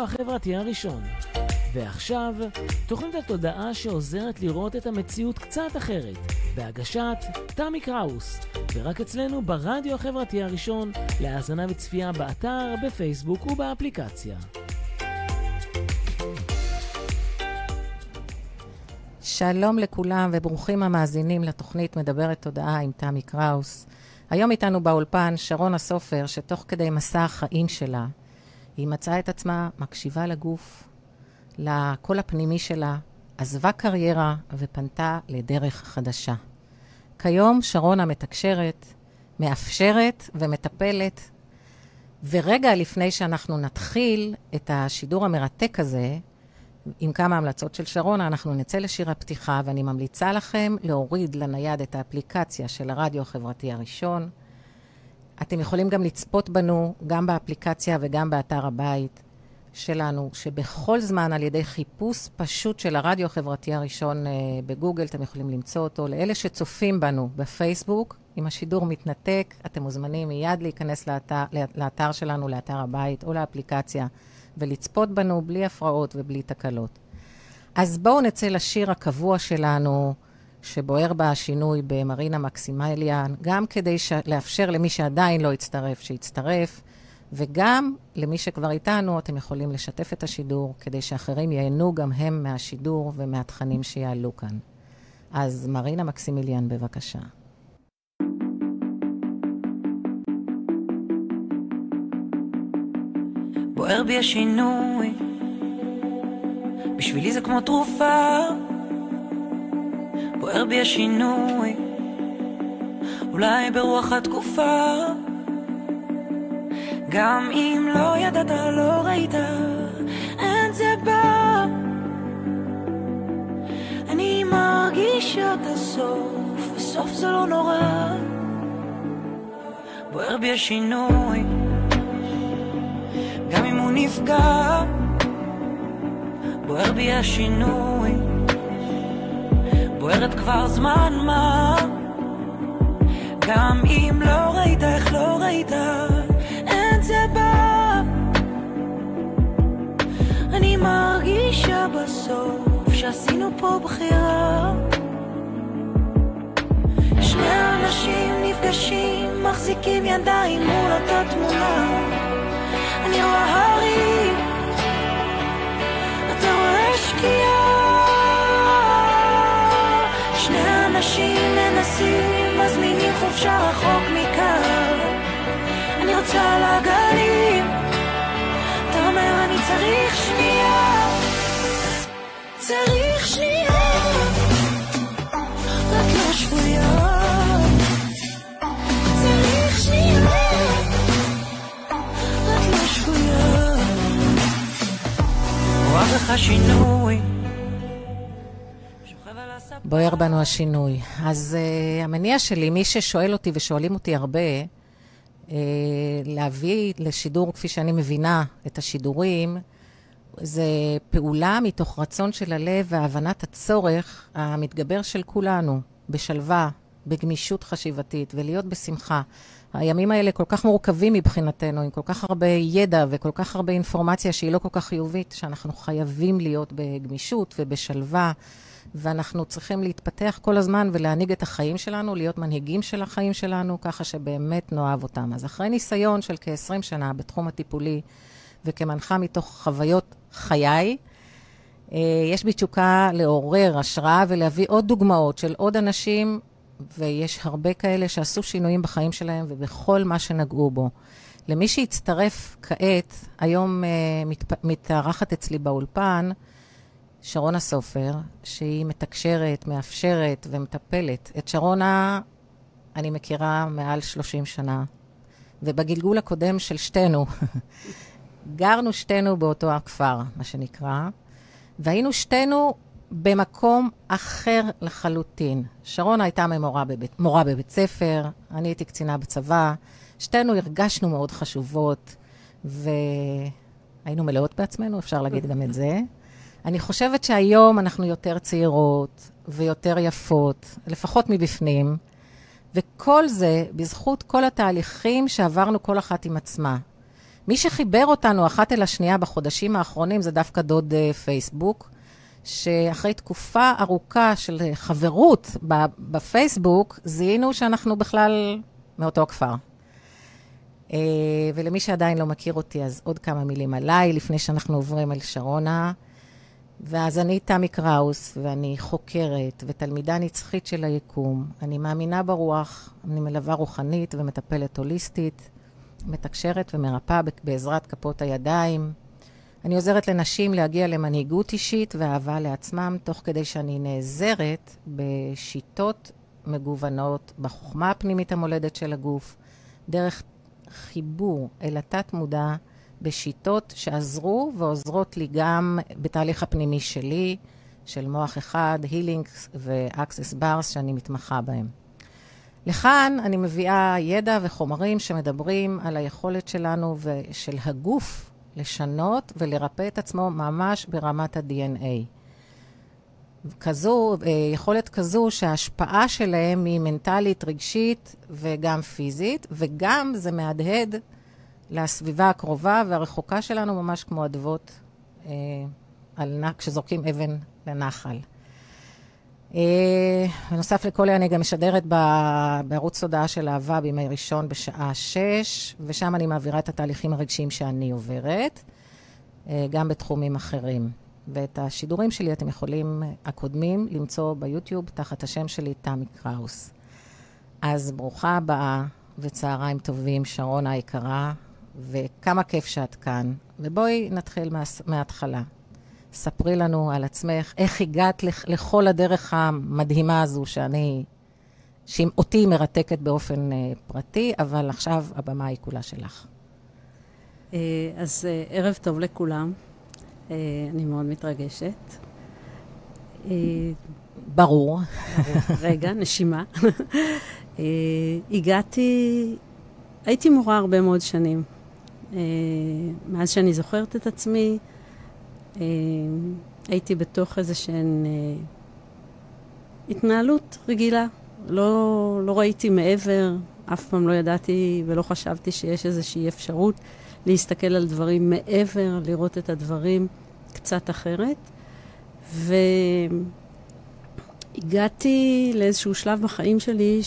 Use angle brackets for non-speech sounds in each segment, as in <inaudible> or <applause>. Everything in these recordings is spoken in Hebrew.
לרדיו החברתי הראשון. ועכשיו, תוכנית התודעה שעוזרת לראות את המציאות קצת אחרת, בהגשת תמי קראוס, ורק אצלנו ברדיו החברתי הראשון, להאזנה וצפייה באתר, בפייסבוק ובאפליקציה. שלום לכולם וברוכים המאזינים לתוכנית מדברת תודעה עם תמי קראוס. היום איתנו באולפן שרונה סופר, שתוך כדי מסע החיים שלה, היא מצאה את עצמה מקשיבה לגוף, לקול הפנימי שלה, עזבה קריירה ופנתה לדרך חדשה. כיום שרונה מתקשרת, מאפשרת ומטפלת. ורגע לפני שאנחנו נתחיל את השידור המרתק הזה, עם כמה המלצות של שרונה, אנחנו נצא לשיר הפתיחה, ואני ממליצה לכם להוריד לנייד את האפליקציה של הרדיו החברתי הראשון. אתם יכולים גם לצפות בנו, גם באפליקציה וגם באתר הבית שלנו, שבכל זמן, על ידי חיפוש פשוט של הרדיו החברתי הראשון אה, בגוגל, אתם יכולים למצוא אותו. לאלה שצופים בנו בפייסבוק, אם השידור מתנתק, אתם מוזמנים מיד להיכנס לאתר, לאתר שלנו, לאתר הבית או לאפליקציה, ולצפות בנו בלי הפרעות ובלי תקלות. אז בואו נצא לשיר הקבוע שלנו, שבוער בה השינוי במרינה מקסימליאן, גם כדי ש... לאפשר למי שעדיין לא הצטרף, שיצטרף, וגם למי שכבר איתנו, אתם יכולים לשתף את השידור, כדי שאחרים ייהנו גם הם מהשידור ומהתכנים שיעלו כאן. אז מרינה מקסימיליאן, בבקשה. בוער בי השינוי, בשבילי זה כמו תרופה. בוער בי השינוי, אולי ברוח התקופה. גם אם לא ידעת, לא ראית, אין זה בא. אני מרגיש את הסוף, בסוף זה לא נורא. בוער בי השינוי, גם אם הוא נפגע. בוער בי השינוי, בוערת כבר זמן מה. גם אם לא ראית, איך לא ראית, אין זה בא. אני מרגישה בסוף שעשינו פה בחירה. שני אנשים נפגשים, מחזיקים ידיים מול אותה תמונה. אני רואה הרים, אתה רואה שקיעה. אנשים מזמינים חופשה רחוק מכאן. אני רוצה לגלים, אתה אומר אני צריך שנייה. צריך שנייה, רק לא שבויה. רק לא בך שינוי. בוער בנו השינוי. אז uh, המניע שלי, מי ששואל אותי ושואלים אותי הרבה, uh, להביא לשידור, כפי שאני מבינה את השידורים, זה פעולה מתוך רצון של הלב והבנת הצורך המתגבר של כולנו, בשלווה, בגמישות חשיבתית, ולהיות בשמחה. הימים האלה כל כך מורכבים מבחינתנו, עם כל כך הרבה ידע וכל כך הרבה אינפורמציה שהיא לא כל כך חיובית, שאנחנו חייבים להיות בגמישות ובשלווה, ואנחנו צריכים להתפתח כל הזמן ולהנהיג את החיים שלנו, להיות מנהיגים של החיים שלנו, ככה שבאמת נאהב אותם. אז אחרי ניסיון של כ-20 שנה בתחום הטיפולי, וכמנחה מתוך חוויות חיי, אה, יש בי תשוקה לעורר השראה ולהביא עוד דוגמאות של עוד אנשים, ויש הרבה כאלה שעשו שינויים בחיים שלהם ובכל מה שנגעו בו. למי שהצטרף כעת, היום מת, מתארחת אצלי באולפן, שרונה סופר, שהיא מתקשרת, מאפשרת ומטפלת. את שרונה אני מכירה מעל 30 שנה, ובגלגול הקודם של שתינו, <laughs> גרנו שתינו באותו הכפר, מה שנקרא, והיינו שתינו במקום אחר לחלוטין. שרונה הייתה מורה בבית, מורה בבית ספר, אני הייתי קצינה בצבא, שתינו הרגשנו מאוד חשובות, והיינו היינו מלאות בעצמנו, אפשר להגיד גם את זה. אני חושבת שהיום אנחנו יותר צעירות ויותר יפות, לפחות מבפנים, וכל זה בזכות כל התהליכים שעברנו כל אחת עם עצמה. מי שחיבר אותנו אחת אל השנייה בחודשים האחרונים זה דווקא דוד uh, פייסבוק, שאחרי תקופה ארוכה של חברות בפייסבוק, זיהינו שאנחנו בכלל מאותו כפר. Uh, ולמי שעדיין לא מכיר אותי, אז עוד כמה מילים עליי, לפני שאנחנו עוברים אל שרונה. ואז אני תמי קראוס, ואני חוקרת ותלמידה נצחית של היקום. אני מאמינה ברוח, אני מלווה רוחנית ומטפלת הוליסטית, מתקשרת ומרפאה בעזרת כפות הידיים. אני עוזרת לנשים להגיע למנהיגות אישית ואהבה לעצמם, תוך כדי שאני נעזרת בשיטות מגוונות, בחוכמה הפנימית המולדת של הגוף, דרך חיבור אל התת-מודע, בשיטות שעזרו ועוזרות לי גם בתהליך הפנימי שלי, של מוח אחד, הילינגס ואקסס ברס, שאני מתמחה בהם. לכאן אני מביאה ידע וחומרים שמדברים על היכולת שלנו ושל הגוף לשנות ולרפא את עצמו ממש ברמת ה-DNA. כזו, אה, יכולת כזו שההשפעה שלהם היא מנטלית, רגשית וגם פיזית, וגם זה מהדהד לסביבה הקרובה והרחוקה שלנו, ממש כמו אדוות אה, על, כשזורקים אבן לנחל. אה, בנוסף לכל אלה, אני גם משדרת בערוץ תודעה של אהבה בימי ראשון בשעה שש, ושם אני מעבירה את התהליכים הרגשיים שאני עוברת, אה, גם בתחומים אחרים. ואת השידורים שלי אתם יכולים, הקודמים, למצוא ביוטיוב תחת השם שלי, תמי קראוס. אז ברוכה הבאה וצהריים טובים, שרונה היקרה, וכמה כיף שאת כאן. ובואי נתחיל מה, מההתחלה. ספרי לנו על עצמך, איך הגעת לכל הדרך המדהימה הזו שאני, שאותי מרתקת באופן uh, פרטי, אבל עכשיו הבמה היא כולה שלך. Uh, אז uh, ערב טוב לכולם. Uh, אני מאוד מתרגשת. Uh, ברור. רגע, <laughs> נשימה. uh, הגעתי, הייתי מורה הרבה מאוד שנים. Uh, מאז שאני זוכרת את עצמי, אה, הייתי בתוך איזה שהן אה, התנהלות רגילה. לא, לא ראיתי מעבר, אף פעם לא ידעתי ולא חשבתי שיש איזושהי אפשרות להסתכל על דברים מעבר, לראות את הדברים קצת אחרת. והגעתי לאיזשהו שלב בחיים שלי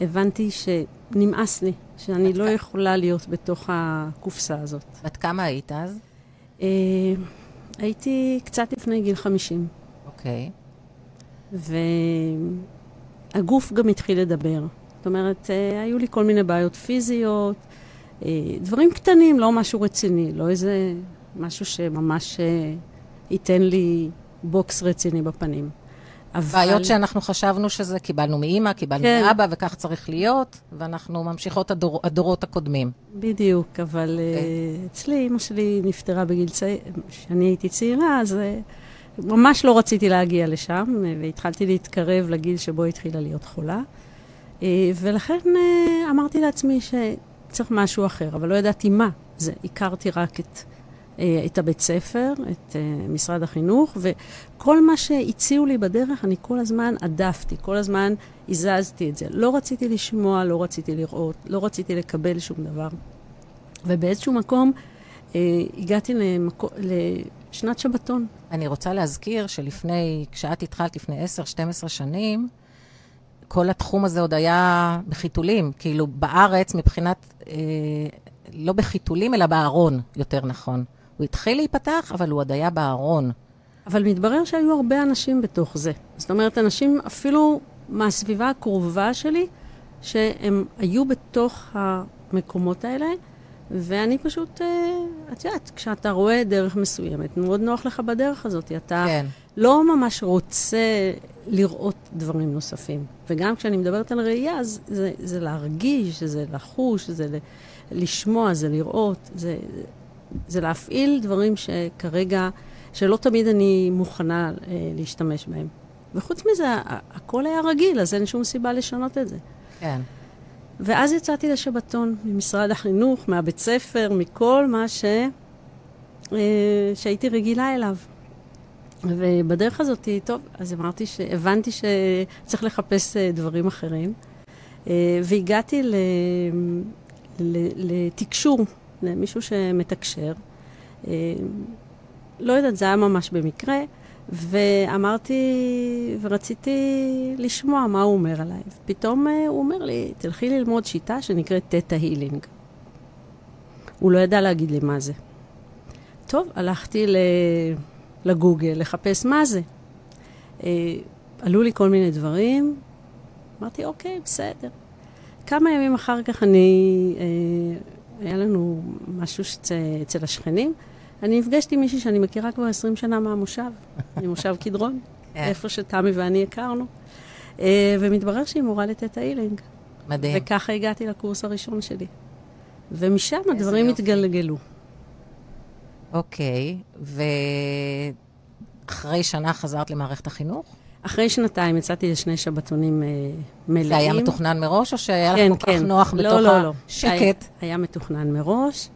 שהבנתי שנמאס לי, שאני לא יכולה להיות בתוך הקופסה הזאת. בת כמה היית אז? אה, הייתי קצת לפני גיל 50. אוקיי. והגוף גם התחיל לדבר. זאת אומרת, אה, היו לי כל מיני בעיות פיזיות, אה, דברים קטנים, לא משהו רציני, לא איזה משהו שממש ייתן לי בוקס רציני בפנים. אבל... בעיות שאנחנו חשבנו שזה, קיבלנו מאימא, קיבלנו כן. מאבא, וכך צריך להיות, ואנחנו ממשיכות הדור, הדורות הקודמים. בדיוק, אבל okay. אוקיי. uh, אצלי, אימא שלי נפטרה בגיל צעיר, כשאני הייתי צעירה, אז uh, ממש לא רציתי להגיע לשם, uh, והתחלתי להתקרב לגיל שבו התחילה להיות חולה. ולכן אמרתי לעצמי שצריך משהו אחר, אבל לא ידעתי מה. זה, הכרתי רק את... אה, את הבית ספר, את uh, משרד החינוך, וכל מה שהציעו לי בדרך, אני כל הזמן הדפתי, כל הזמן הזזתי את זה. לא רציתי לשמוע, לא רציתי לראות, לא רציתי לקבל שום דבר. ובאיזשהו מקום uh, הגעתי למקו, לשנת שבתון. אני רוצה להזכיר שלפני, כשאת התחלת לפני 10-12 שנים, כל התחום הזה עוד היה בחיתולים. כאילו, בארץ, מבחינת, אה, לא בחיתולים, אלא בארון, יותר נכון. הוא התחיל להיפתח, אבל הוא עוד היה בארון. אבל מתברר שהיו הרבה אנשים בתוך זה. זאת אומרת, אנשים אפילו מהסביבה הקרובה שלי, שהם היו בתוך המקומות האלה, ואני פשוט, אה, את יודעת, כשאתה רואה דרך מסוימת, מאוד נוח לך בדרך הזאת. אתה כן. לא ממש רוצה לראות דברים נוספים. וגם כשאני מדברת על ראייה, אז זה, זה להרגיש, זה לחוש, זה לשמוע, זה לראות, זה, זה להפעיל דברים שכרגע, שלא תמיד אני מוכנה אה, להשתמש בהם. וחוץ מזה, הכל היה רגיל, אז אין שום סיבה לשנות את זה. כן. ואז יצאתי לשבתון ממשרד החינוך, מהבית ספר, מכל מה ש... אה, שהייתי רגילה אליו. ובדרך הזאת, טוב, אז אמרתי שהבנתי שצריך לחפש אה, דברים אחרים. אה, והגעתי ל... ל... לתקשור, למישהו שמתקשר. אה, לא יודעת, זה היה ממש במקרה, ואמרתי, ורציתי לשמוע מה הוא אומר עליי. פתאום הוא אומר לי, תלכי ללמוד שיטה שנקראת תטא הילינג. הוא לא ידע להגיד לי מה זה. טוב, הלכתי לגוגל לחפש מה זה. עלו לי כל מיני דברים, אמרתי, אוקיי, בסדר. כמה ימים אחר כך אני, אה, היה לנו משהו אצל השכנים. אני נפגשתי עם מישהי שאני מכירה כבר 20 שנה מהמושב, <laughs> ממושב קדרון, כן. איפה שתמי ואני הכרנו. אה, ומתברר שהיא מורה לתת הילינג. מדהים. וככה הגעתי לקורס הראשון שלי. ומשם הדברים. התגלגלו. אוקיי, ואחרי שנה חזרת למערכת החינוך? אחרי שנתיים יצאתי לשני שבתונים אה, מלאים. זה היה מתוכנן מראש, או שהיה כן, לך כל כן. כך נוח לא, בתוך לא, לא. השקט? היה, היה מתוכנן מראש,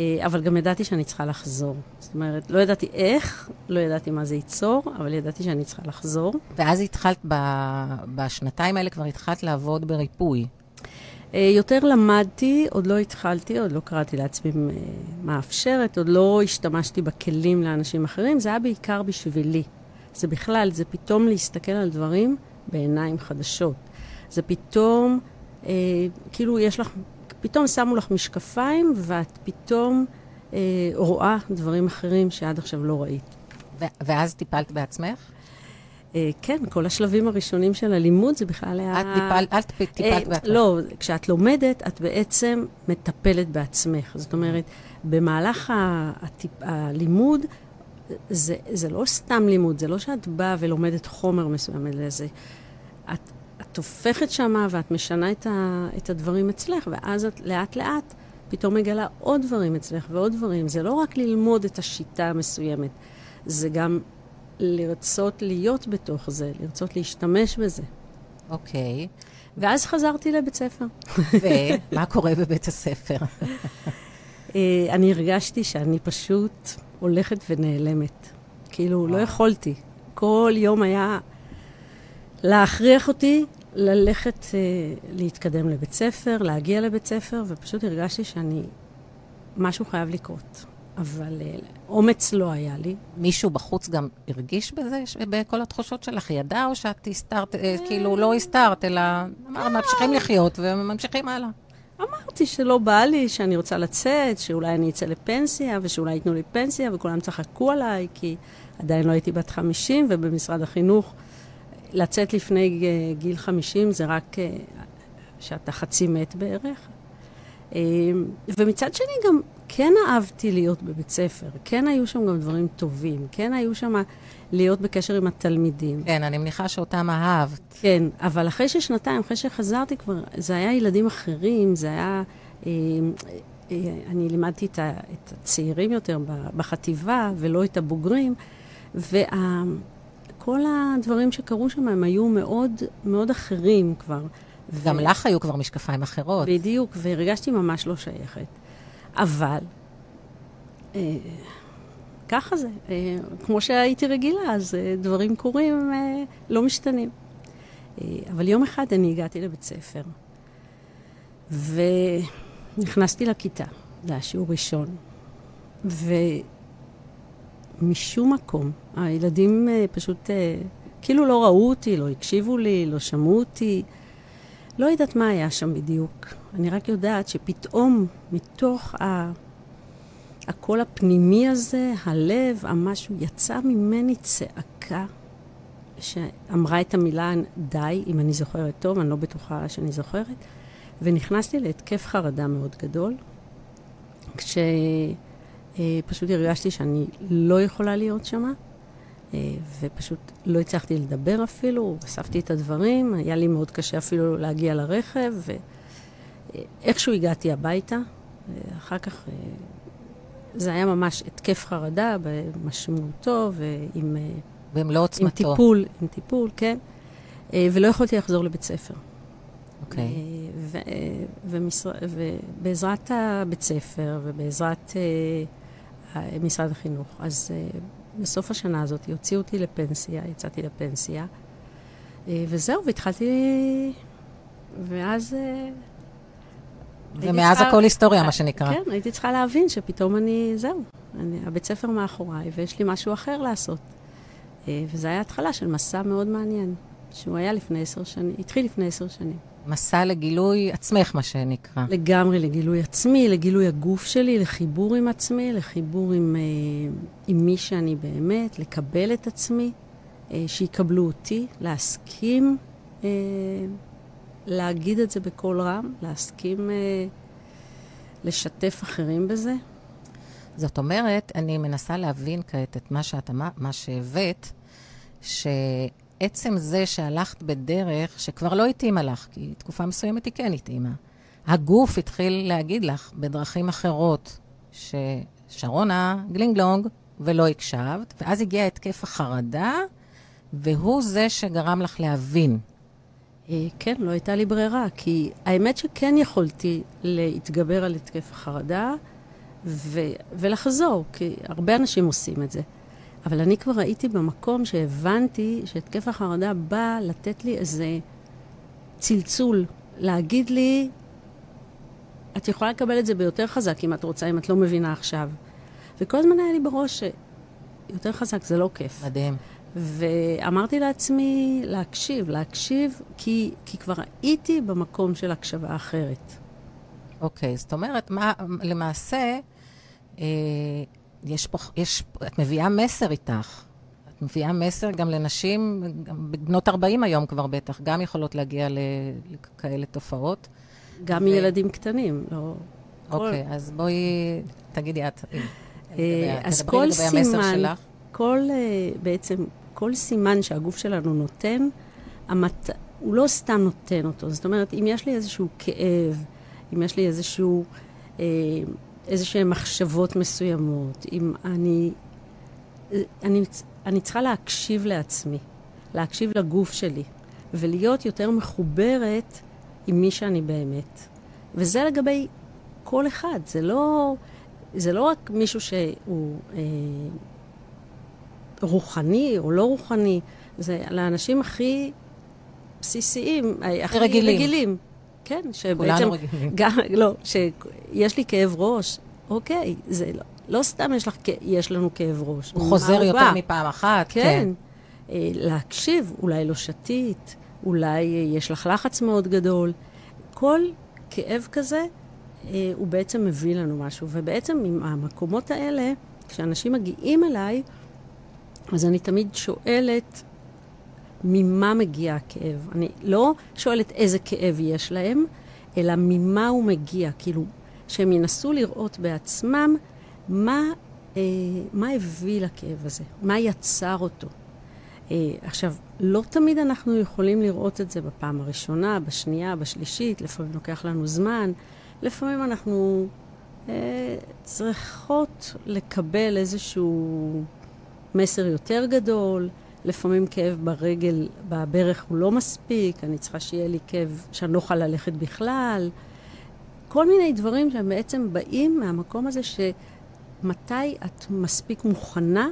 אה, אבל גם ידעתי שאני צריכה לחזור. זאת אומרת, לא ידעתי איך, לא ידעתי מה זה ייצור, אבל ידעתי שאני צריכה לחזור. ואז התחלת, ב... בשנתיים האלה כבר התחלת לעבוד בריפוי. אה, יותר למדתי, עוד לא התחלתי, עוד לא קראתי לעצמי מאפשרת, עוד לא השתמשתי בכלים לאנשים אחרים, זה היה בעיקר בשבילי. זה בכלל, זה פתאום להסתכל על דברים בעיניים חדשות. זה פתאום, אה, כאילו יש לך, פתאום שמו לך משקפיים ואת פתאום אה, רואה דברים אחרים שעד עכשיו לא ראית. ואז טיפלת בעצמך? אה, כן, כל השלבים הראשונים של הלימוד זה בכלל היה... את טיפלת, את טיפלת אה, בעצמך. לא, כשאת לומדת, את בעצם מטפלת בעצמך. זאת אומרת, במהלך הלימוד, זה, זה לא סתם לימוד, זה לא שאת באה ולומדת חומר מסוים, אלא זה... את, את הופכת שמה ואת משנה את, ה, את הדברים אצלך, ואז את לאט-לאט פתאום מגלה עוד דברים אצלך ועוד דברים. זה לא רק ללמוד את השיטה המסוימת, זה גם לרצות להיות בתוך זה, לרצות להשתמש בזה. אוקיי. Okay. ואז חזרתי לבית ספר. ומה קורה בבית הספר? <laughs> אה, אני הרגשתי שאני פשוט הולכת ונעלמת. כאילו, לא יכולתי. כל יום היה להכריח אותי ללכת, אה, להתקדם לבית ספר, להגיע לבית ספר, ופשוט הרגשתי שאני, משהו חייב לקרות. אבל אה, אומץ לא היה לי. מישהו בחוץ גם הרגיש בזה, בכל התחושות שלך? ידע או שאת הסתרת, אה, כאילו לא הסתרת, אלא ממשיכים לחיות וממשיכים הלאה? אמרתי שלא בא לי, שאני רוצה לצאת, שאולי אני אצא לפנסיה, ושאולי ייתנו לי פנסיה, וכולם צחקו עליי, כי עדיין לא הייתי בת 50, ובמשרד החינוך לצאת לפני גיל 50 זה רק אה, שאתה חצי מת בערך. אה, ומצד שני גם כן אהבתי להיות בבית ספר, כן היו שם גם דברים טובים, כן היו שם להיות בקשר עם התלמידים. כן, אני מניחה שאותם אהבת. כן, אבל אחרי ששנתיים, אחרי שחזרתי כבר, זה היה ילדים אחרים, זה היה... אה, אה, אני לימדתי את, ה, את הצעירים יותר בחטיבה, ולא את הבוגרים, וכל הדברים שקרו שם הם היו מאוד, מאוד אחרים כבר. גם ו... לך היו כבר משקפיים אחרות. בדיוק, והרגשתי ממש לא שייכת. אבל... אה, ככה זה. אה, כמו שהייתי רגילה, אז אה, דברים קורים, אה, לא משתנים. אבל יום אחד אני הגעתי לבית ספר, ונכנסתי לכיתה, זה היה שיעור ראשון, ומשום מקום, הילדים פשוט כאילו לא ראו אותי, לא הקשיבו לי, לא שמעו אותי. לא יודעת מה היה שם בדיוק. אני רק יודעת שפתאום, מתוך ה... הקול הפנימי הזה, הלב, המשהו, יצא ממני צעקה שאמרה את המילה די, אם אני זוכרת טוב, אני לא בטוחה שאני זוכרת, ונכנסתי להתקף חרדה מאוד גדול, כשפשוט הרגשתי שאני לא יכולה להיות שם, אה, ופשוט לא הצלחתי לדבר אפילו, אספתי את הדברים, היה לי מאוד קשה אפילו להגיע לרכב, ואיכשהו הגעתי הביתה, ואחר כך אה, זה היה ממש התקף חרדה במשמעותו ועם... אה, במלוא עוצמתו. עם טיפול, עם טיפול, כן. אה, ולא יכולתי לחזור לבית ספר. אוקיי. Okay. ובעזרת הבית ספר ובעזרת משרד החינוך. אז בסוף השנה הזאת הוציאו אותי לפנסיה, יצאתי לפנסיה, וזהו, והתחלתי... ואז... ומאז צריכה... הכל היסטוריה, מה שנקרא. כן, הייתי צריכה להבין שפתאום אני, זהו, אני, הבית ספר מאחוריי, ויש לי משהו אחר לעשות. וזו הייתה התחלה של מסע מאוד מעניין, שהוא היה לפני עשר שנים, התחיל לפני עשר שנים. מסע לגילוי עצמך, מה שנקרא. לגמרי לגילוי עצמי, לגילוי הגוף שלי, לחיבור עם עצמי, לחיבור עם, אה, עם מי שאני באמת, לקבל את עצמי, אה, שיקבלו אותי, להסכים אה, להגיד את זה בקול רם, להסכים אה, לשתף אחרים בזה. זאת אומרת, אני מנסה להבין כעת את מה שאת אמרת, מה שהבאת, ש... עצם זה שהלכת בדרך שכבר לא התאימה לך, כי תקופה מסוימת היא כן התאימה, הגוף התחיל להגיד לך בדרכים אחרות, ששרונה גלינגלונג ולא הקשבת, ואז הגיע התקף החרדה, והוא זה שגרם לך להבין. אה, כן, לא הייתה לי ברירה, כי האמת שכן יכולתי להתגבר על התקף החרדה ו- ולחזור, כי הרבה אנשים עושים את זה. אבל אני כבר הייתי במקום שהבנתי שהתקף החרדה בא לתת לי איזה צלצול, להגיד לי, את יכולה לקבל את זה ביותר חזק אם את רוצה, אם את לא מבינה עכשיו. וכל הזמן היה לי בראש שיותר חזק זה לא כיף. מדהים. ואמרתי לעצמי להקשיב, להקשיב, כי, כי כבר הייתי במקום של הקשבה אחרת. אוקיי, זאת אומרת, מה, למעשה, אה, יש פה, יש, את מביאה מסר איתך. את מביאה מסר גם לנשים, גם בנות 40 היום כבר בטח, גם יכולות להגיע לכאלה תופעות. גם ו... ילדים קטנים, לא... אוקיי, כל... אז בואי, תגידי את. אה, אז כל סימן, כל, אה, בעצם, כל סימן שהגוף שלנו נותן, המת... הוא לא סתם נותן אותו. זאת אומרת, אם יש לי איזשהו כאב, אם יש לי איזשהו... אה, איזה שהן מחשבות מסוימות, אם אני, אני... אני צריכה להקשיב לעצמי, להקשיב לגוף שלי, ולהיות יותר מחוברת עם מי שאני באמת. וזה לגבי כל אחד, זה לא, זה לא רק מישהו שהוא אה, רוחני או לא רוחני, זה לאנשים הכי בסיסיים, הכי רגילים. רגילים. כן, שבעצם... כולנו רגילים. גם, לא, שיש לי כאב ראש, אוקיי, זה לא, לא סתם יש, לך, יש לנו כאב ראש. הוא חוזר יותר בא? מפעם אחת, כן. כן. אה, להקשיב, אולי לא שתית, אולי אה, יש לך לחץ מאוד גדול. כל כאב כזה, אה, הוא בעצם מביא לנו משהו. ובעצם עם המקומות האלה, כשאנשים מגיעים אליי, אז אני תמיד שואלת, ממה מגיע הכאב. אני לא שואלת איזה כאב יש להם, אלא ממה הוא מגיע. כאילו, שהם ינסו לראות בעצמם מה, אה, מה הביא לכאב הזה, מה יצר אותו. אה, עכשיו, לא תמיד אנחנו יכולים לראות את זה בפעם הראשונה, בשנייה, בשלישית, לפעמים לוקח לנו זמן, לפעמים אנחנו אה, צריכות לקבל איזשהו מסר יותר גדול. לפעמים כאב ברגל, בברך הוא לא מספיק, אני צריכה שיהיה לי כאב שאני לא אוכל ללכת בכלל. כל מיני דברים שהם בעצם באים מהמקום הזה שמתי את מספיק מוכנה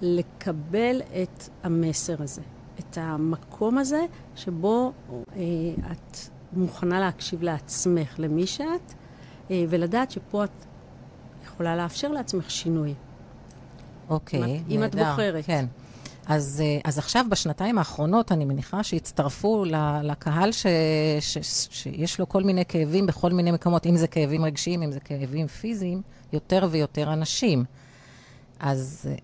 לקבל את המסר הזה, את המקום הזה שבו אה, את מוכנה להקשיב לעצמך, למי שאת, אה, ולדעת שפה את יכולה לאפשר לעצמך שינוי. אוקיי, נהדר. אם את בוחרת. כן. אז, אה, אז עכשיו, בשנתיים האחרונות, אני מניחה שהצטרפו לקהל ש, ש, ש, שיש לו כל מיני כאבים בכל מיני מקומות, אם זה כאבים רגשיים, אם זה כאבים פיזיים, יותר ויותר אנשים. אז אה,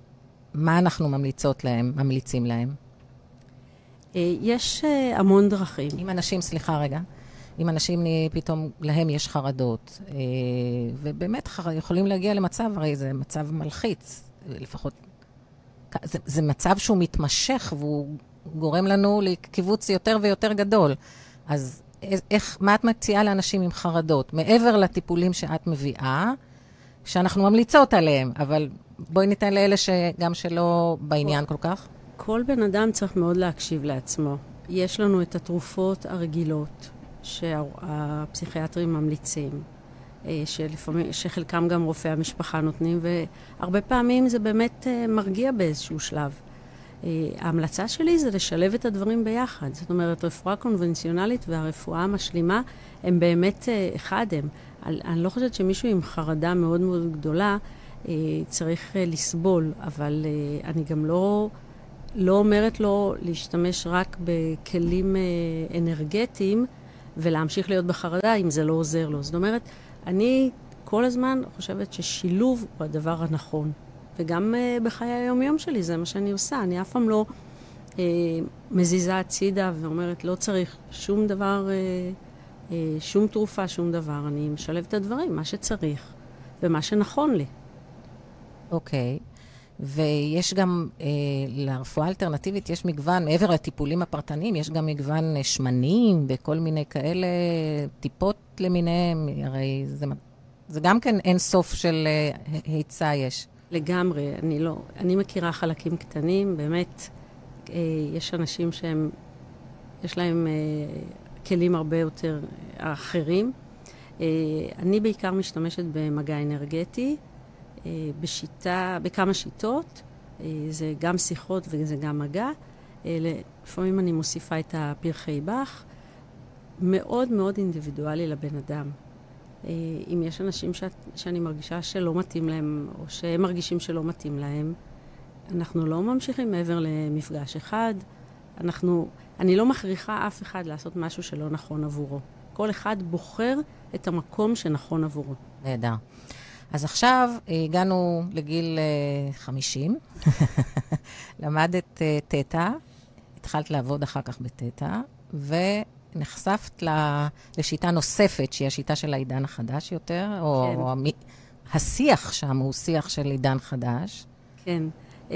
מה אנחנו ממליצות להם, ממליצים להם? אה, יש המון דרכים. אם אנשים, סליחה רגע, אם אנשים פתאום, להם יש חרדות, ובאמת יכולים להגיע למצב, הרי זה מצב מלחיץ, לפחות זה, זה מצב שהוא מתמשך והוא גורם לנו לקיבוץ יותר ויותר גדול. אז איך, מה את מציעה לאנשים עם חרדות? מעבר לטיפולים שאת מביאה, שאנחנו ממליצות עליהם, אבל בואי ניתן לאלה שגם שלא בעניין כל כך. כל בן אדם צריך מאוד להקשיב לעצמו. יש לנו את התרופות הרגילות שהפסיכיאטרים ממליצים. אה, שלפעמים, שחלקם גם רופאי המשפחה נותנים, והרבה פעמים זה באמת אה, מרגיע באיזשהו שלב. אה, ההמלצה שלי זה לשלב את הדברים ביחד. זאת אומרת, רפואה קונבנציונלית והרפואה המשלימה הם באמת אחד הם. אני לא חושבת שמישהו עם חרדה מאוד מאוד גדולה צריך לסבול, אבל אני גם לא, לא אומרת לו להשתמש רק בכלים אנרגטיים ולהמשיך להיות בחרדה אם זה לא עוזר לו. זאת אומרת, אני כל הזמן חושבת ששילוב הוא הדבר הנכון. וגם uh, בחיי היום-יום שלי זה מה שאני עושה. אני אף פעם לא uh, מזיזה הצידה ואומרת, לא צריך שום דבר, uh, uh, שום תרופה, שום דבר. אני משלבת את הדברים, מה שצריך ומה שנכון לי. אוקיי. Okay. ויש גם, אה, לרפואה האלטרנטיבית יש מגוון, מעבר לטיפולים הפרטניים, יש גם מגוון אה, שמנים וכל מיני כאלה טיפות למיניהם, הרי זה, זה גם כן אין סוף של אה, היצע יש. לגמרי, אני לא, אני מכירה חלקים קטנים, באמת, אה, יש אנשים שהם, יש להם אה, כלים הרבה יותר אה, אחרים. אה, אני בעיקר משתמשת במגע אנרגטי. אה, בשיטה, בכמה שיטות, אה, זה גם שיחות וזה גם מגע. אה, לפעמים אני מוסיפה את הפרחי באך, מאוד מאוד אינדיבידואלי לבן אדם. אם יש אנשים שאת, שאני מרגישה שלא מתאים להם, או שהם מרגישים שלא מתאים להם, אנחנו לא ממשיכים מעבר למפגש אחד. אנחנו, אני לא מכריחה אף אחד לעשות משהו שלא נכון עבורו. כל אחד בוחר את המקום שנכון עבורו. נהדר. אז עכשיו הגענו לגיל 50, <laughs> למדת תטא, התחלת לעבוד אחר כך בתטא, ונחשפת לשיטה נוספת, שהיא השיטה של העידן החדש יותר, או, כן. או המ... השיח שם הוא שיח של עידן חדש. כן. Uh,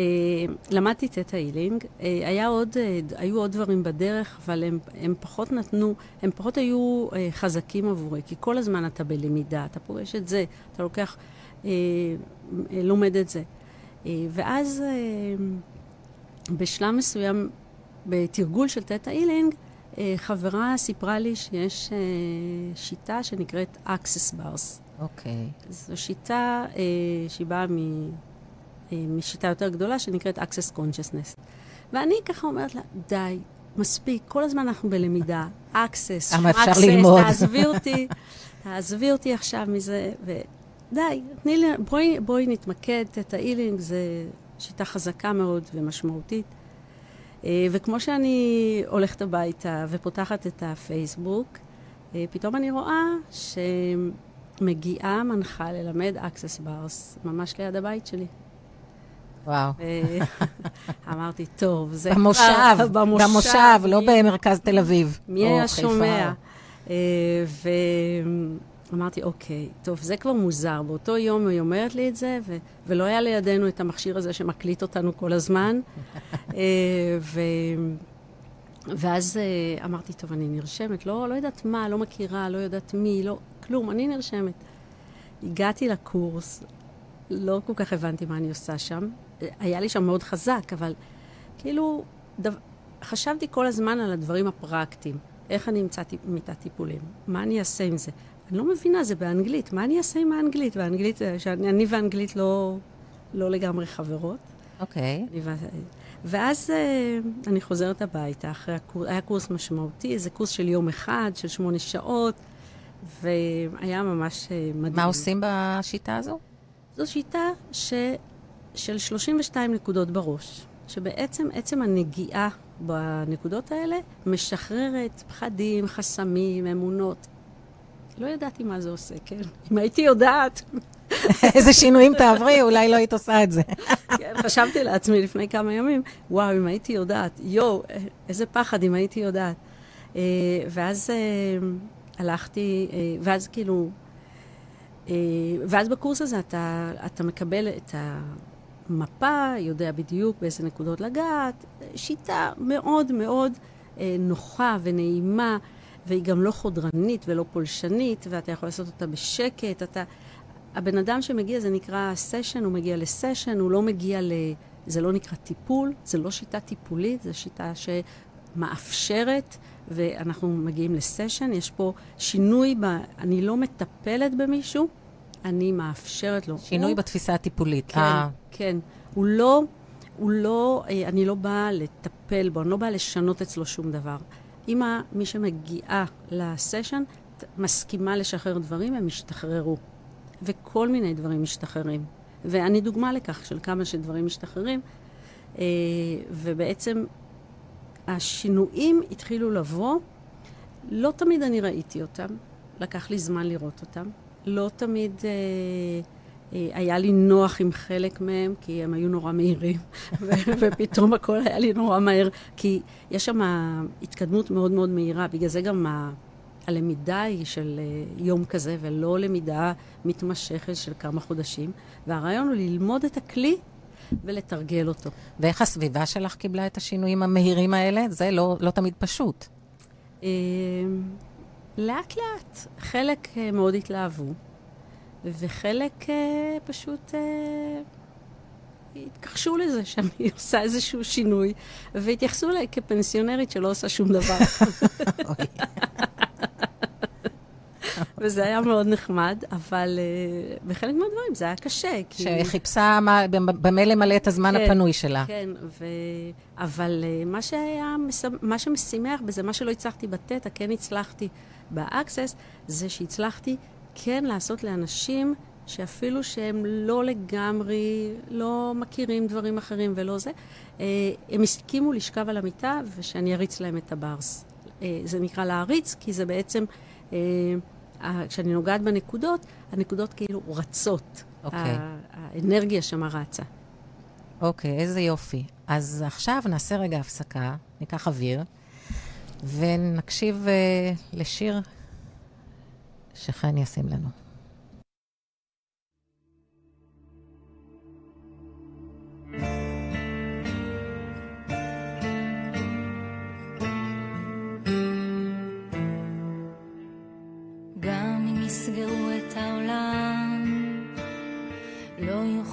למדתי תטא הילינג, uh, היה עוד, uh, היו עוד דברים בדרך, אבל הם, הם פחות נתנו, הם פחות היו uh, חזקים עבורי, כי כל הזמן אתה בלמידה, אתה פוגש את זה, אתה לוקח, uh, לומד את זה. Uh, ואז uh, בשלב מסוים, בתרגול של תטא הילינג, uh, חברה סיפרה לי שיש uh, שיטה שנקראת Access Bars. אוקיי. Okay. זו שיטה uh, שהיא באה מ... משיטה יותר גדולה שנקראת Access Consciousness. ואני ככה אומרת לה, די, מספיק, כל הזמן אנחנו בלמידה, Access, אפשר ללמוד. תעזבי אותי, תעזבי אותי עכשיו מזה, ודי, תני לי, בואי, בואי נתמקד, תטא אילינג זה שיטה חזקה מאוד ומשמעותית. אה, וכמו שאני הולכת הביתה ופותחת את הפייסבוק, אה, פתאום אני רואה שמגיעה מנחה ללמד Access Bars ממש ליד הבית שלי. וואו. <laughs> אמרתי, טוב, זה במושב, כבר... <laughs> במושב, במושב, לא במרכז תל אביב. מי היה שומע? אה, ואמרתי, אוקיי, טוב, זה כבר מוזר. באותו יום היא אומרת לי את זה, ו... ולא היה לידינו את המכשיר הזה שמקליט אותנו כל הזמן. <laughs> אה, ו... ואז אה, אמרתי, טוב, אני נרשמת, לא, לא יודעת מה, לא מכירה, לא יודעת מי, לא, כלום, אני נרשמת. הגעתי לקורס, לא כל כך הבנתי מה אני עושה שם. היה לי שם מאוד חזק, אבל כאילו, דו... חשבתי כל הזמן על הדברים הפרקטיים. איך אני אמצא מיטת טיפולים? מה אני אעשה עם זה? אני לא מבינה, זה באנגלית. מה אני אעשה עם האנגלית? באנגלית, אה, שאני ואנגלית לא, לא לגמרי חברות. אוקיי. Okay. ואז uh, אני חוזרת הביתה, אחרי הקורס, היה קורס משמעותי, איזה קורס של יום אחד, של שמונה שעות, והיה ממש uh, מדהים. מה עושים בשיטה הזו? זו שיטה ש... של 32 נקודות בראש, שבעצם עצם הנגיעה בנקודות האלה משחררת פחדים, חסמים, אמונות. לא ידעתי מה זה עושה, כן? אם הייתי יודעת... <laughs> איזה שינויים תעברי, אולי לא היית עושה את זה. <laughs> כן, חשבתי לעצמי לפני כמה ימים, וואו, אם הייתי יודעת, יואו, איזה פחד אם הייתי יודעת. אה, ואז אה, הלכתי, אה, ואז כאילו ואז בקורס הזה אתה, אתה מקבל את המפה, יודע בדיוק באיזה נקודות לגעת, שיטה מאוד מאוד אה, נוחה ונעימה, והיא גם לא חודרנית ולא פולשנית, ואתה יכול לעשות אותה בשקט. אתה... הבן אדם שמגיע, זה נקרא סשן, הוא מגיע לסשן, הוא לא מגיע ל... זה לא נקרא טיפול, זה לא שיטה טיפולית, זו שיטה שמאפשרת ואנחנו מגיעים לסשן, יש פה שינוי, ב... אני לא מטפלת במישהו, אני מאפשרת לו. שינוי הוא... בתפיסה הטיפולית. כן, אה, כן. הוא לא, הוא לא, אה, אני לא באה לטפל בו, אני לא באה לשנות אצלו שום דבר. אם מי שמגיעה לסשן מסכימה לשחרר דברים, הם ישתחררו. וכל מיני דברים משתחררים. ואני דוגמה לכך של כמה שדברים משתחררים. אה, ובעצם השינויים התחילו לבוא, לא תמיד אני ראיתי אותם, לקח לי זמן לראות אותם. לא תמיד אה, היה לי נוח עם חלק מהם, כי הם היו נורא מהירים, <laughs> ופתאום הכל היה לי נורא מהר, כי יש שם התקדמות מאוד מאוד מהירה, בגלל זה גם ה... הלמידה היא של אה, יום כזה, ולא למידה מתמשכת של כמה חודשים. והרעיון הוא ללמוד את הכלי ולתרגל אותו. ואיך הסביבה שלך קיבלה את השינויים המהירים האלה? זה לא, לא תמיד פשוט. אה, לאט לאט. חלק אה, מאוד התלהבו, וחלק אה, פשוט אה, התכחשו לזה שאני <laughs> עושה איזשהו שינוי, והתייחסו אליי כפנסיונרית שלא עושה שום דבר. אוי. וזה היה מאוד נחמד, אבל אה, בחלק מהדברים זה היה קשה. כי... שחיפשה מה- במה למלא את הזמן כן, הפנוי שלה. כן, ו... אבל אה, מה שהיה, מה שמשמח בזה, מה שלא הצלחתי ב Theta, כן הצלחתי ב Access, זה שהצלחתי כן לעשות לאנשים שאפילו שהם לא לגמרי, לא מכירים דברים אחרים ולא זה, אה, הם הסכימו לשכב על המיטה ושאני אריץ להם את ה Bars. אה, זה נקרא להריץ, כי זה בעצם, אה, כשאני נוגעת בנקודות, הנקודות כאילו רצות. אוקיי. ה- האנרגיה שמה רצה. אוקיי, איזה יופי. אז עכשיו נעשה רגע הפסקה, ניקח אוויר, ונקשיב uh, לשיר שחן ישים לנו.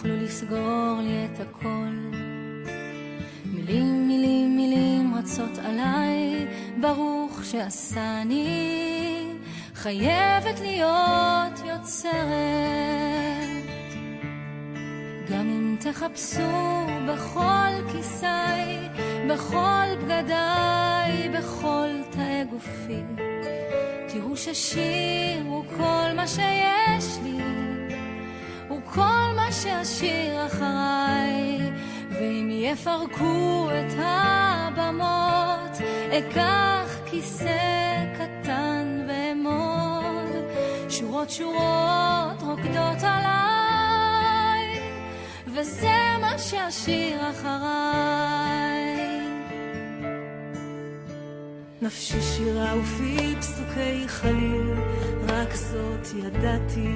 לא לסגור לי את הכל. מילים, מילים, מילים רצות עליי, ברוך שעשני, חייבת להיות יוצרת. גם אם תחפשו בכל כיסי, בכל בגדיי, בכל תאי גופי. תראו ששיר הוא כל מה שיש לי, הוא כל מה שאשאיר אחריי, ואם יפרקו את הבמות, אקח כיסא קטן שורות שורות רוקדות עליי, וזה מה שאשאיר אחריי. נפשי שירה ופי פסוקי חליל, רק זאת ידעתי.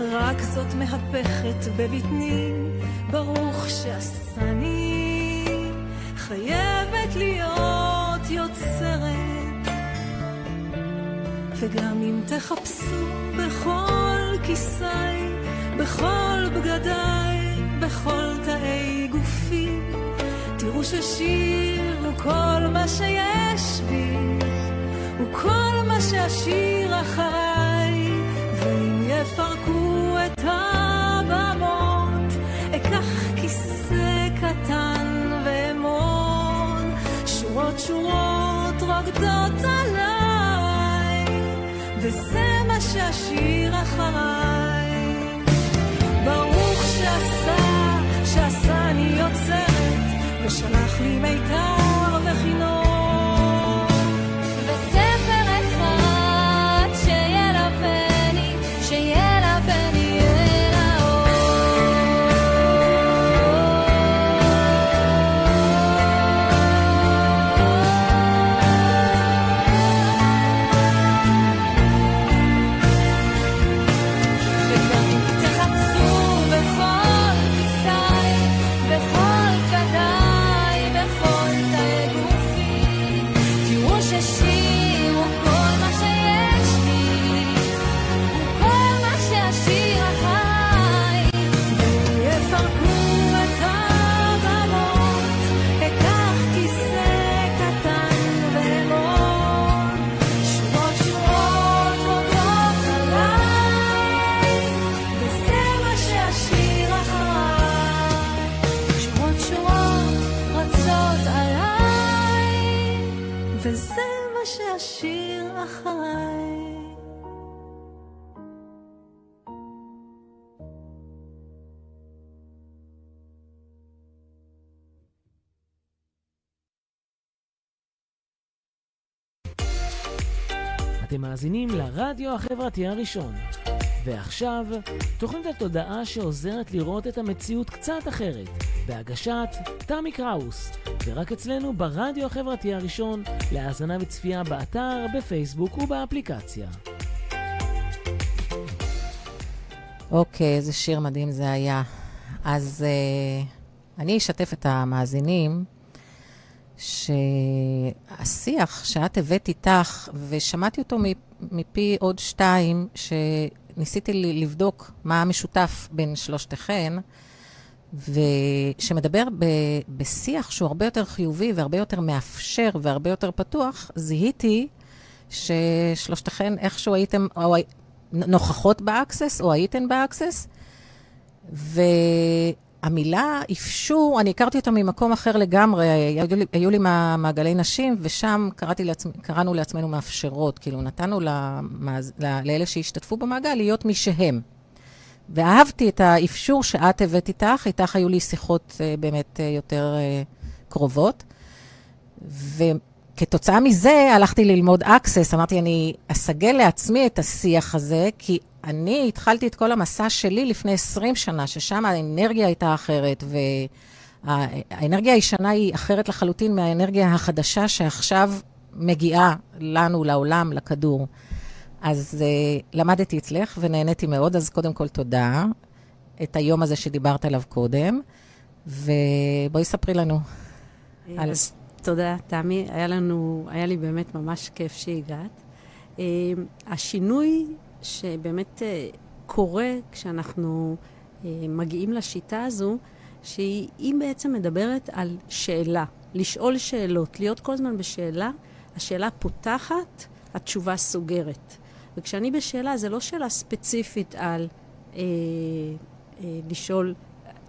רק זאת מהפכת בבטני, ברוך שעשני, חייבת וגם אם תחפשו בכל כיסי, בכל בגדיי, בכל תאי גופי, תראו ששיר הוא כל מה שיש בי, הוא כל מה שאשאיר אחריי, ואם יפרקו את הבמות, אקח כיסא קטן ואמון, שורות שורות רוקדות עליי, וזה מה אחריי. ברוך שעשה, שעשני יוצרת, ושלח לי מיתר אתם מאזינים לרדיו החברתי הראשון. ועכשיו, תוכנית התודעה שעוזרת לראות את המציאות קצת אחרת, בהגשת תמי קראוס, ורק אצלנו ברדיו החברתי הראשון, להאזנה וצפייה באתר, בפייסבוק ובאפליקציה. אוקיי, איזה שיר מדהים זה היה. אז uh, אני אשתף את המאזינים שהשיח שאת הבאת איתך, ושמעתי אותו מפי עוד שתיים, שניסיתי לבדוק מה המשותף בין שלושתכן, ושמדבר ב, בשיח שהוא הרבה יותר חיובי והרבה יותר מאפשר והרבה יותר פתוח, זיהיתי ששלושתכן איכשהו הייתם או, נוכחות ב Access או הייתן ב Access, ו... המילה אפשור, אני הכרתי אותה ממקום אחר לגמרי, היו לי, היו לי מעגלי נשים, ושם לעצמ, קראנו לעצמנו מאפשרות, כאילו נתנו למאז, לאלה שהשתתפו במעגל להיות מי שהם. ואהבתי את האפשור שאת הבאת איתך, איתך היו לי שיחות uh, באמת uh, יותר uh, קרובות. וכתוצאה מזה הלכתי ללמוד access, אמרתי, אני אסגל לעצמי את השיח הזה, כי אני התחלתי את כל המסע שלי לפני 20 שנה, ששם האנרגיה הייתה אחרת, והאנרגיה הישנה היא אחרת לחלוטין מהאנרגיה החדשה שעכשיו מגיעה לנו, לעולם, לכדור. אז uh, למדתי אצלך ונהניתי מאוד, אז קודם כל תודה. את היום הזה שדיברת עליו קודם, ובואי ספרי לנו. על... אז תודה, תמי. היה לנו, היה לי באמת ממש כיף שהגעת. Uh, השינוי שבאמת אה, קורה כשאנחנו אה, מגיעים לשיטה הזו, שהיא בעצם מדברת על שאלה, לשאול שאלות, להיות כל הזמן בשאלה, השאלה פותחת, התשובה סוגרת. וכשאני בשאלה, זה לא שאלה ספציפית על אה, אה, לשאול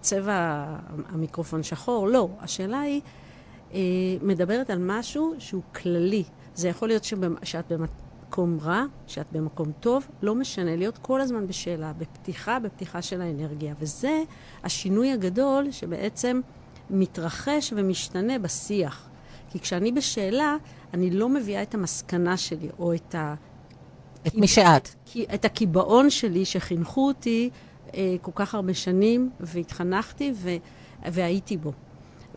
צבע המיקרופון שחור, לא. השאלה היא אה, מדברת על משהו שהוא כללי. זה יכול להיות שבמ, שאת במקום רע, שאת במקום טוב, לא משנה, להיות כל הזמן בשאלה, בפתיחה, בפתיחה של האנרגיה. וזה השינוי הגדול שבעצם מתרחש ומשתנה בשיח. כי כשאני בשאלה, אני לא מביאה את המסקנה שלי, או את ה... את מי שאת. את הקיבעון שלי שחינכו אותי אה, כל כך הרבה שנים, והתחנכתי ו... והייתי בו.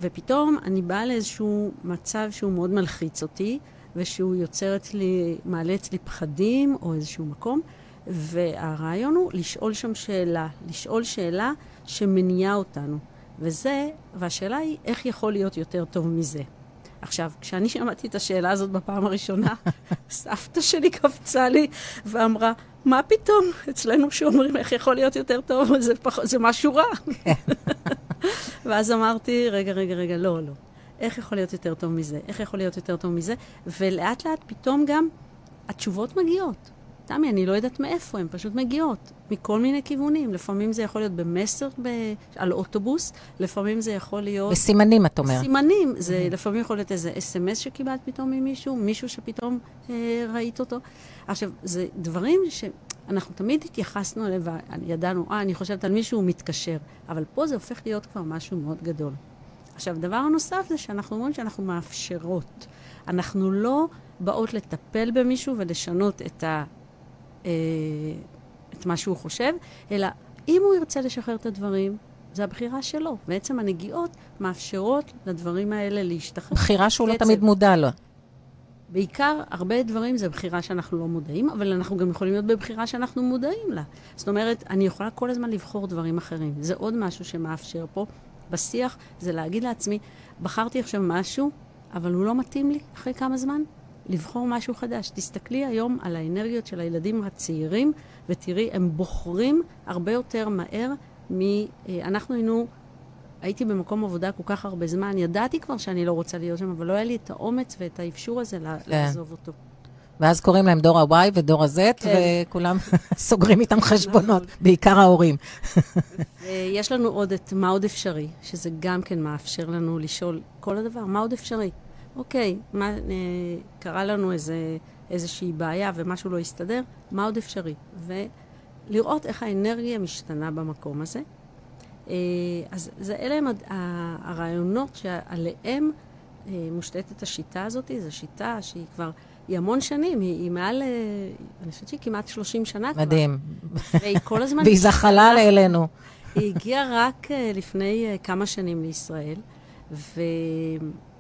ופתאום אני באה לאיזשהו מצב שהוא מאוד מלחיץ אותי, ושהוא יוצר אצלי, מעלה אצלי פחדים או איזשהו מקום, והרעיון הוא לשאול שם שאלה, לשאול שאלה שמניעה אותנו. וזה, והשאלה היא, איך יכול להיות יותר טוב מזה? עכשיו, כשאני שמעתי את השאלה הזאת בפעם הראשונה, <laughs> סבתא שלי קפצה לי ואמרה, מה פתאום? אצלנו שאומרים איך יכול להיות יותר טוב, זה, פח... זה משהו רע. כן. <laughs> ואז אמרתי, רגע, רגע, רגע, לא, לא. איך יכול להיות יותר טוב מזה? איך יכול להיות יותר טוב מזה? ולאט לאט פתאום גם התשובות מגיעות. תמי, אני לא יודעת מאיפה, הן פשוט מגיעות, מכל מיני כיוונים. לפעמים זה יכול להיות במסר ב... על אוטובוס, לפעמים זה יכול להיות... בסימנים, את אומרת. סימנים. זה mm-hmm. לפעמים יכול להיות איזה אס.אם.אס שקיבלת פתאום ממישהו, מישהו שפתאום אה, ראית אותו. עכשיו, זה דברים שאנחנו תמיד התייחסנו אליהם, וידענו, אה, אני חושבת על מישהו, הוא מתקשר. אבל פה זה הופך להיות כבר משהו מאוד גדול. עכשיו, דבר נוסף זה שאנחנו אומרים שאנחנו מאפשרות. אנחנו לא באות לטפל במישהו ולשנות את, ה, אה, את מה שהוא חושב, אלא אם הוא ירצה לשחרר את הדברים, זה הבחירה שלו. בעצם הנגיעות מאפשרות לדברים האלה להשתחרר. בחירה שהוא לא תמיד מודע לו. בעיקר, הרבה דברים זה בחירה שאנחנו לא מודעים, אבל אנחנו גם יכולים להיות בבחירה שאנחנו מודעים לה. זאת אומרת, אני יכולה כל הזמן לבחור דברים אחרים. זה עוד משהו שמאפשר פה. בשיח זה להגיד לעצמי, בחרתי עכשיו משהו, אבל הוא לא מתאים לי אחרי כמה זמן, לבחור משהו חדש. תסתכלי היום על האנרגיות של הילדים הצעירים, ותראי, הם בוחרים הרבה יותר מהר מ... אה, אנחנו היינו... הייתי במקום עבודה כל כך הרבה זמן, ידעתי כבר שאני לא רוצה להיות שם, אבל לא היה לי את האומץ ואת האפשור הזה כן. לעזוב אותו. ואז קוראים להם דור ה-Y ודור ה-Z, כן. וכולם <laughs> סוגרים איתם חשבונות, <laughs> בעיקר ההורים. <laughs> יש לנו עוד את מה עוד אפשרי, שזה גם כן מאפשר לנו לשאול כל הדבר, מה עוד אפשרי? אוקיי, מה, אה, קרה לנו איזה איזושהי בעיה ומשהו לא יסתדר, מה עוד אפשרי? ולראות איך האנרגיה משתנה במקום הזה. אה, אז זה אלה הם הד- הרעיונות שעליהם אה, מושתתת השיטה הזאת. זו שיטה שהיא כבר, היא המון שנים, היא, היא מעל, אה, אני חושבת שהיא כמעט 30 שנה כבר. מדהים. והיא כל הזמן... <laughs> והיא זחלה אלינו. היא הגיעה רק uh, לפני uh, כמה שנים לישראל, ו...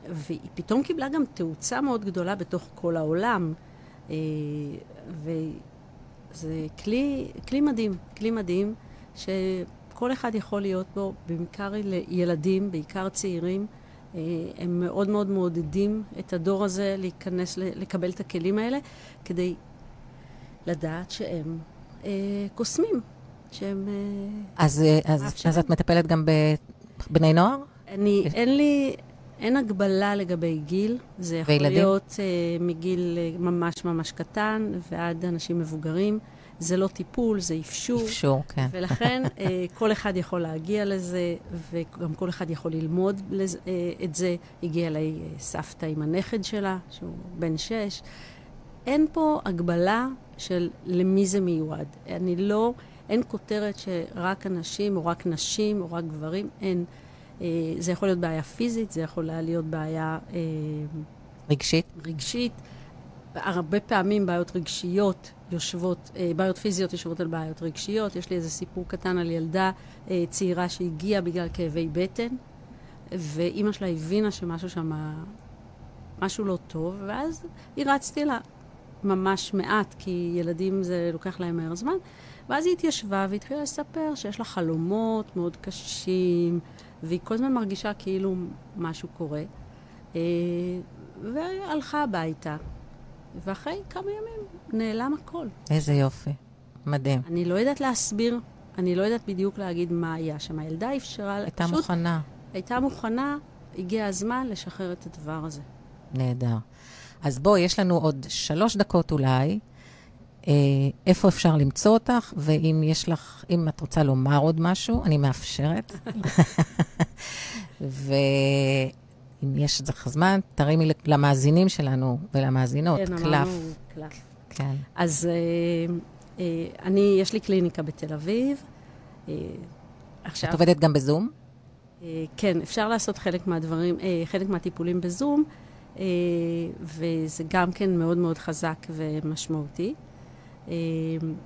והיא פתאום קיבלה גם תאוצה מאוד גדולה בתוך כל העולם. וזה כלי, כלי מדהים, כלי מדהים, שכל אחד יכול להיות בו, בעיקר לילדים, בעיקר צעירים. Uh, הם מאוד מאוד מעודדים את הדור הזה להיכנס, לקבל את הכלים האלה, כדי לדעת שהם uh, קוסמים, שהם... Uh, אז, אה, אז. אז את מטפלת גם בבני נוער? אני, אין לי, אין הגבלה לגבי גיל. זה יכול וילדים? להיות uh, מגיל uh, ממש ממש קטן ועד אנשים מבוגרים. זה לא טיפול, זה אפשור. אפשור, כן. <laughs> ולכן uh, כל אחד יכול להגיע לזה, וגם כל אחד יכול ללמוד לז, uh, את זה. הגיעה אליי uh, סבתא עם הנכד שלה, שהוא בן שש. אין פה הגבלה של למי זה מיועד. אני לא, אין כותרת שרק אנשים, או רק נשים, או רק גברים, אין. אה, זה יכול להיות בעיה פיזית, זה יכול להיות בעיה אה, רגשית? רגשית. הרבה פעמים בעיות רגשיות יושבות, אה, בעיות פיזיות יושבות על בעיות רגשיות. יש לי איזה סיפור קטן על ילדה אה, צעירה שהגיעה בגלל כאבי בטן, ואימא שלה הבינה שמשהו שם, משהו לא טוב, ואז הרצתי לה ממש מעט, כי ילדים זה לוקח להם מהר זמן. ואז היא התיישבה והתחילה לספר שיש לה חלומות מאוד קשים, והיא כל הזמן מרגישה כאילו משהו קורה. אה, והלכה הביתה, ואחרי כמה ימים נעלם הכל. איזה יופי. מדהים. אני לא יודעת להסביר, אני לא יודעת בדיוק להגיד מה היה שם. הילדה אפשרה, הייתה פשוט מוכנה. הייתה מוכנה, הגיע הזמן לשחרר את הדבר הזה. נהדר. אז בואי, יש לנו עוד שלוש דקות אולי. אה, איפה אפשר למצוא אותך, ואם יש לך, אם את רוצה לומר עוד משהו, אני מאפשרת. <laughs> ואם יש לך זמן, תרימי למאזינים שלנו ולמאזינות, כן, קלף. אמרנו קלף. כן. אז אה, אה, אני, יש לי קליניקה בתל אביב. אה, עכשיו, את עובדת גם בזום? אה, כן, אפשר לעשות חלק מהדברים, אה, חלק מהטיפולים בזום, אה, וזה גם כן מאוד מאוד חזק ומשמעותי. אה,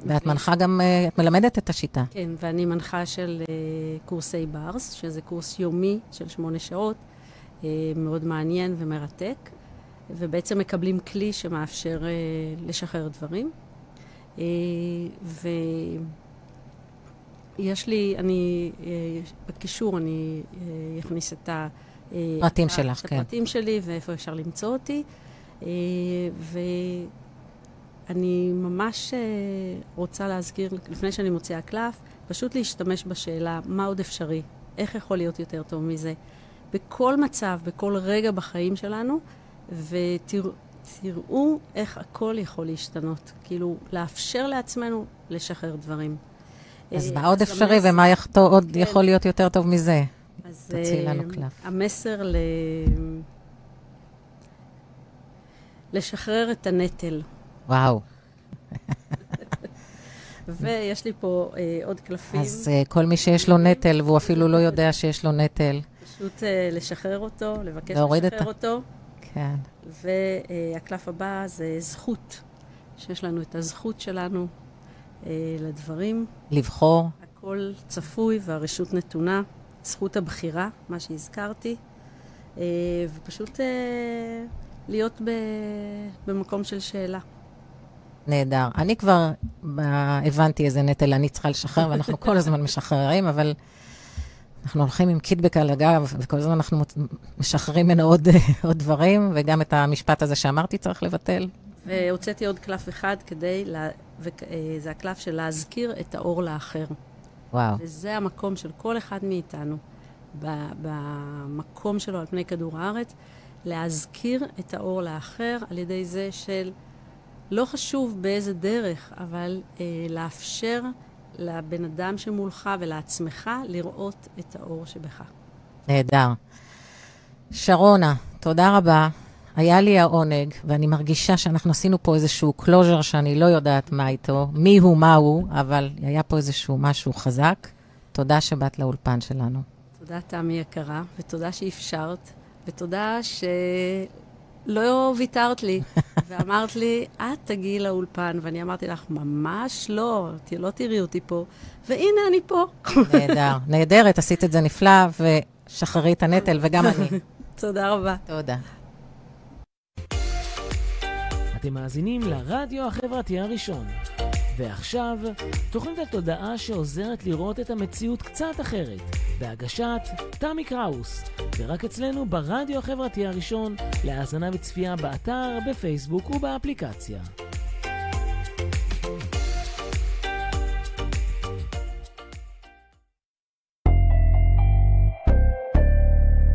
ואת ו- מנחה גם, אה, את מלמדת את השיטה. כן, ואני מנחה של אה, קורסי ברס, שזה קורס יומי של שמונה שעות, מאוד מעניין ומרתק, ובעצם מקבלים כלי שמאפשר אה, לשחרר דברים. אה, ויש לי, אני, אה, בקישור אני אה, אכניס את ה... אה, פרטים שלך, את כן. הפרטים שלי ואיפה אפשר למצוא אותי. אה, ואני ממש רוצה להזכיר, לפני שאני מוציאה קלף, פשוט להשתמש בשאלה מה עוד אפשרי, איך יכול להיות יותר טוב מזה, בכל מצב, בכל רגע בחיים שלנו, ותראו איך הכל יכול להשתנות. כאילו, לאפשר לעצמנו לשחרר דברים. אז אה, מה עוד אפשרי ומה עוד כן. יכול להיות יותר טוב מזה? אז תוציאי לנו אה, קלף. המסר ל... לשחרר את הנטל. וואו. <laughs> ויש לי פה אה, עוד קלפים, אז אה, כל מי שיש לו נטל, והוא אפילו לא יודע שיש לו נטל, פשוט אה, לשחרר אותו, לבקש את לשחרר ה- אותו. כן. והקלף הבא זה זכות, שיש לנו את הזכות שלנו אה, לדברים. לבחור, הכל צפוי והרשות נתונה, זכות הבחירה, מה שהזכרתי, אה, ופשוט אה, להיות ב, במקום של שאלה. נהדר. אני כבר הבנתי איזה נטל אני צריכה לשחרר, ואנחנו כל הזמן <laughs> משחררים, אבל אנחנו הולכים עם קיטבק על הגב, וכל הזמן אנחנו משחררים ממנו עוד, <laughs> עוד דברים, וגם את המשפט הזה שאמרתי צריך לבטל. והוצאתי עוד קלף אחד כדי, לה, וזה הקלף של להזכיר את האור לאחר. וואו. וזה המקום של כל אחד מאיתנו, במקום שלו על פני כדור הארץ, להזכיר את האור לאחר על ידי זה של, לא חשוב באיזה דרך, אבל אה, לאפשר לבן אדם שמולך ולעצמך לראות את האור שבך. נהדר. שרונה, תודה רבה היה לי העונג, ואני מרגישה שאנחנו עשינו פה איזשהו closure שאני לא יודעת מה איתו, מי הוא, מה הוא, אבל היה פה איזשהו משהו חזק. תודה שבאת לאולפן שלנו. תודה, תמי יקרה, ותודה שאפשרת, ותודה שלא ויתרת לי, <laughs> ואמרת לי, את תגיעי לאולפן, ואני אמרתי לך, ממש לא, לא תראי אותי פה, והנה אני פה. <laughs> נהדר, נהדרת, עשית את זה נפלא, ושחררי את הנטל, וגם אני. <laughs> תודה רבה. תודה. אתם מאזינים לרדיו החברתי הראשון. ועכשיו, תוכנית התודעה שעוזרת לראות את המציאות קצת אחרת, בהגשת תמי קראוס, ורק אצלנו ברדיו החברתי הראשון, להאזנה וצפייה באתר, בפייסבוק ובאפליקציה.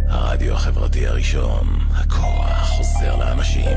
הרדיו החברתי הראשון, הכוח חוזר לאנשים.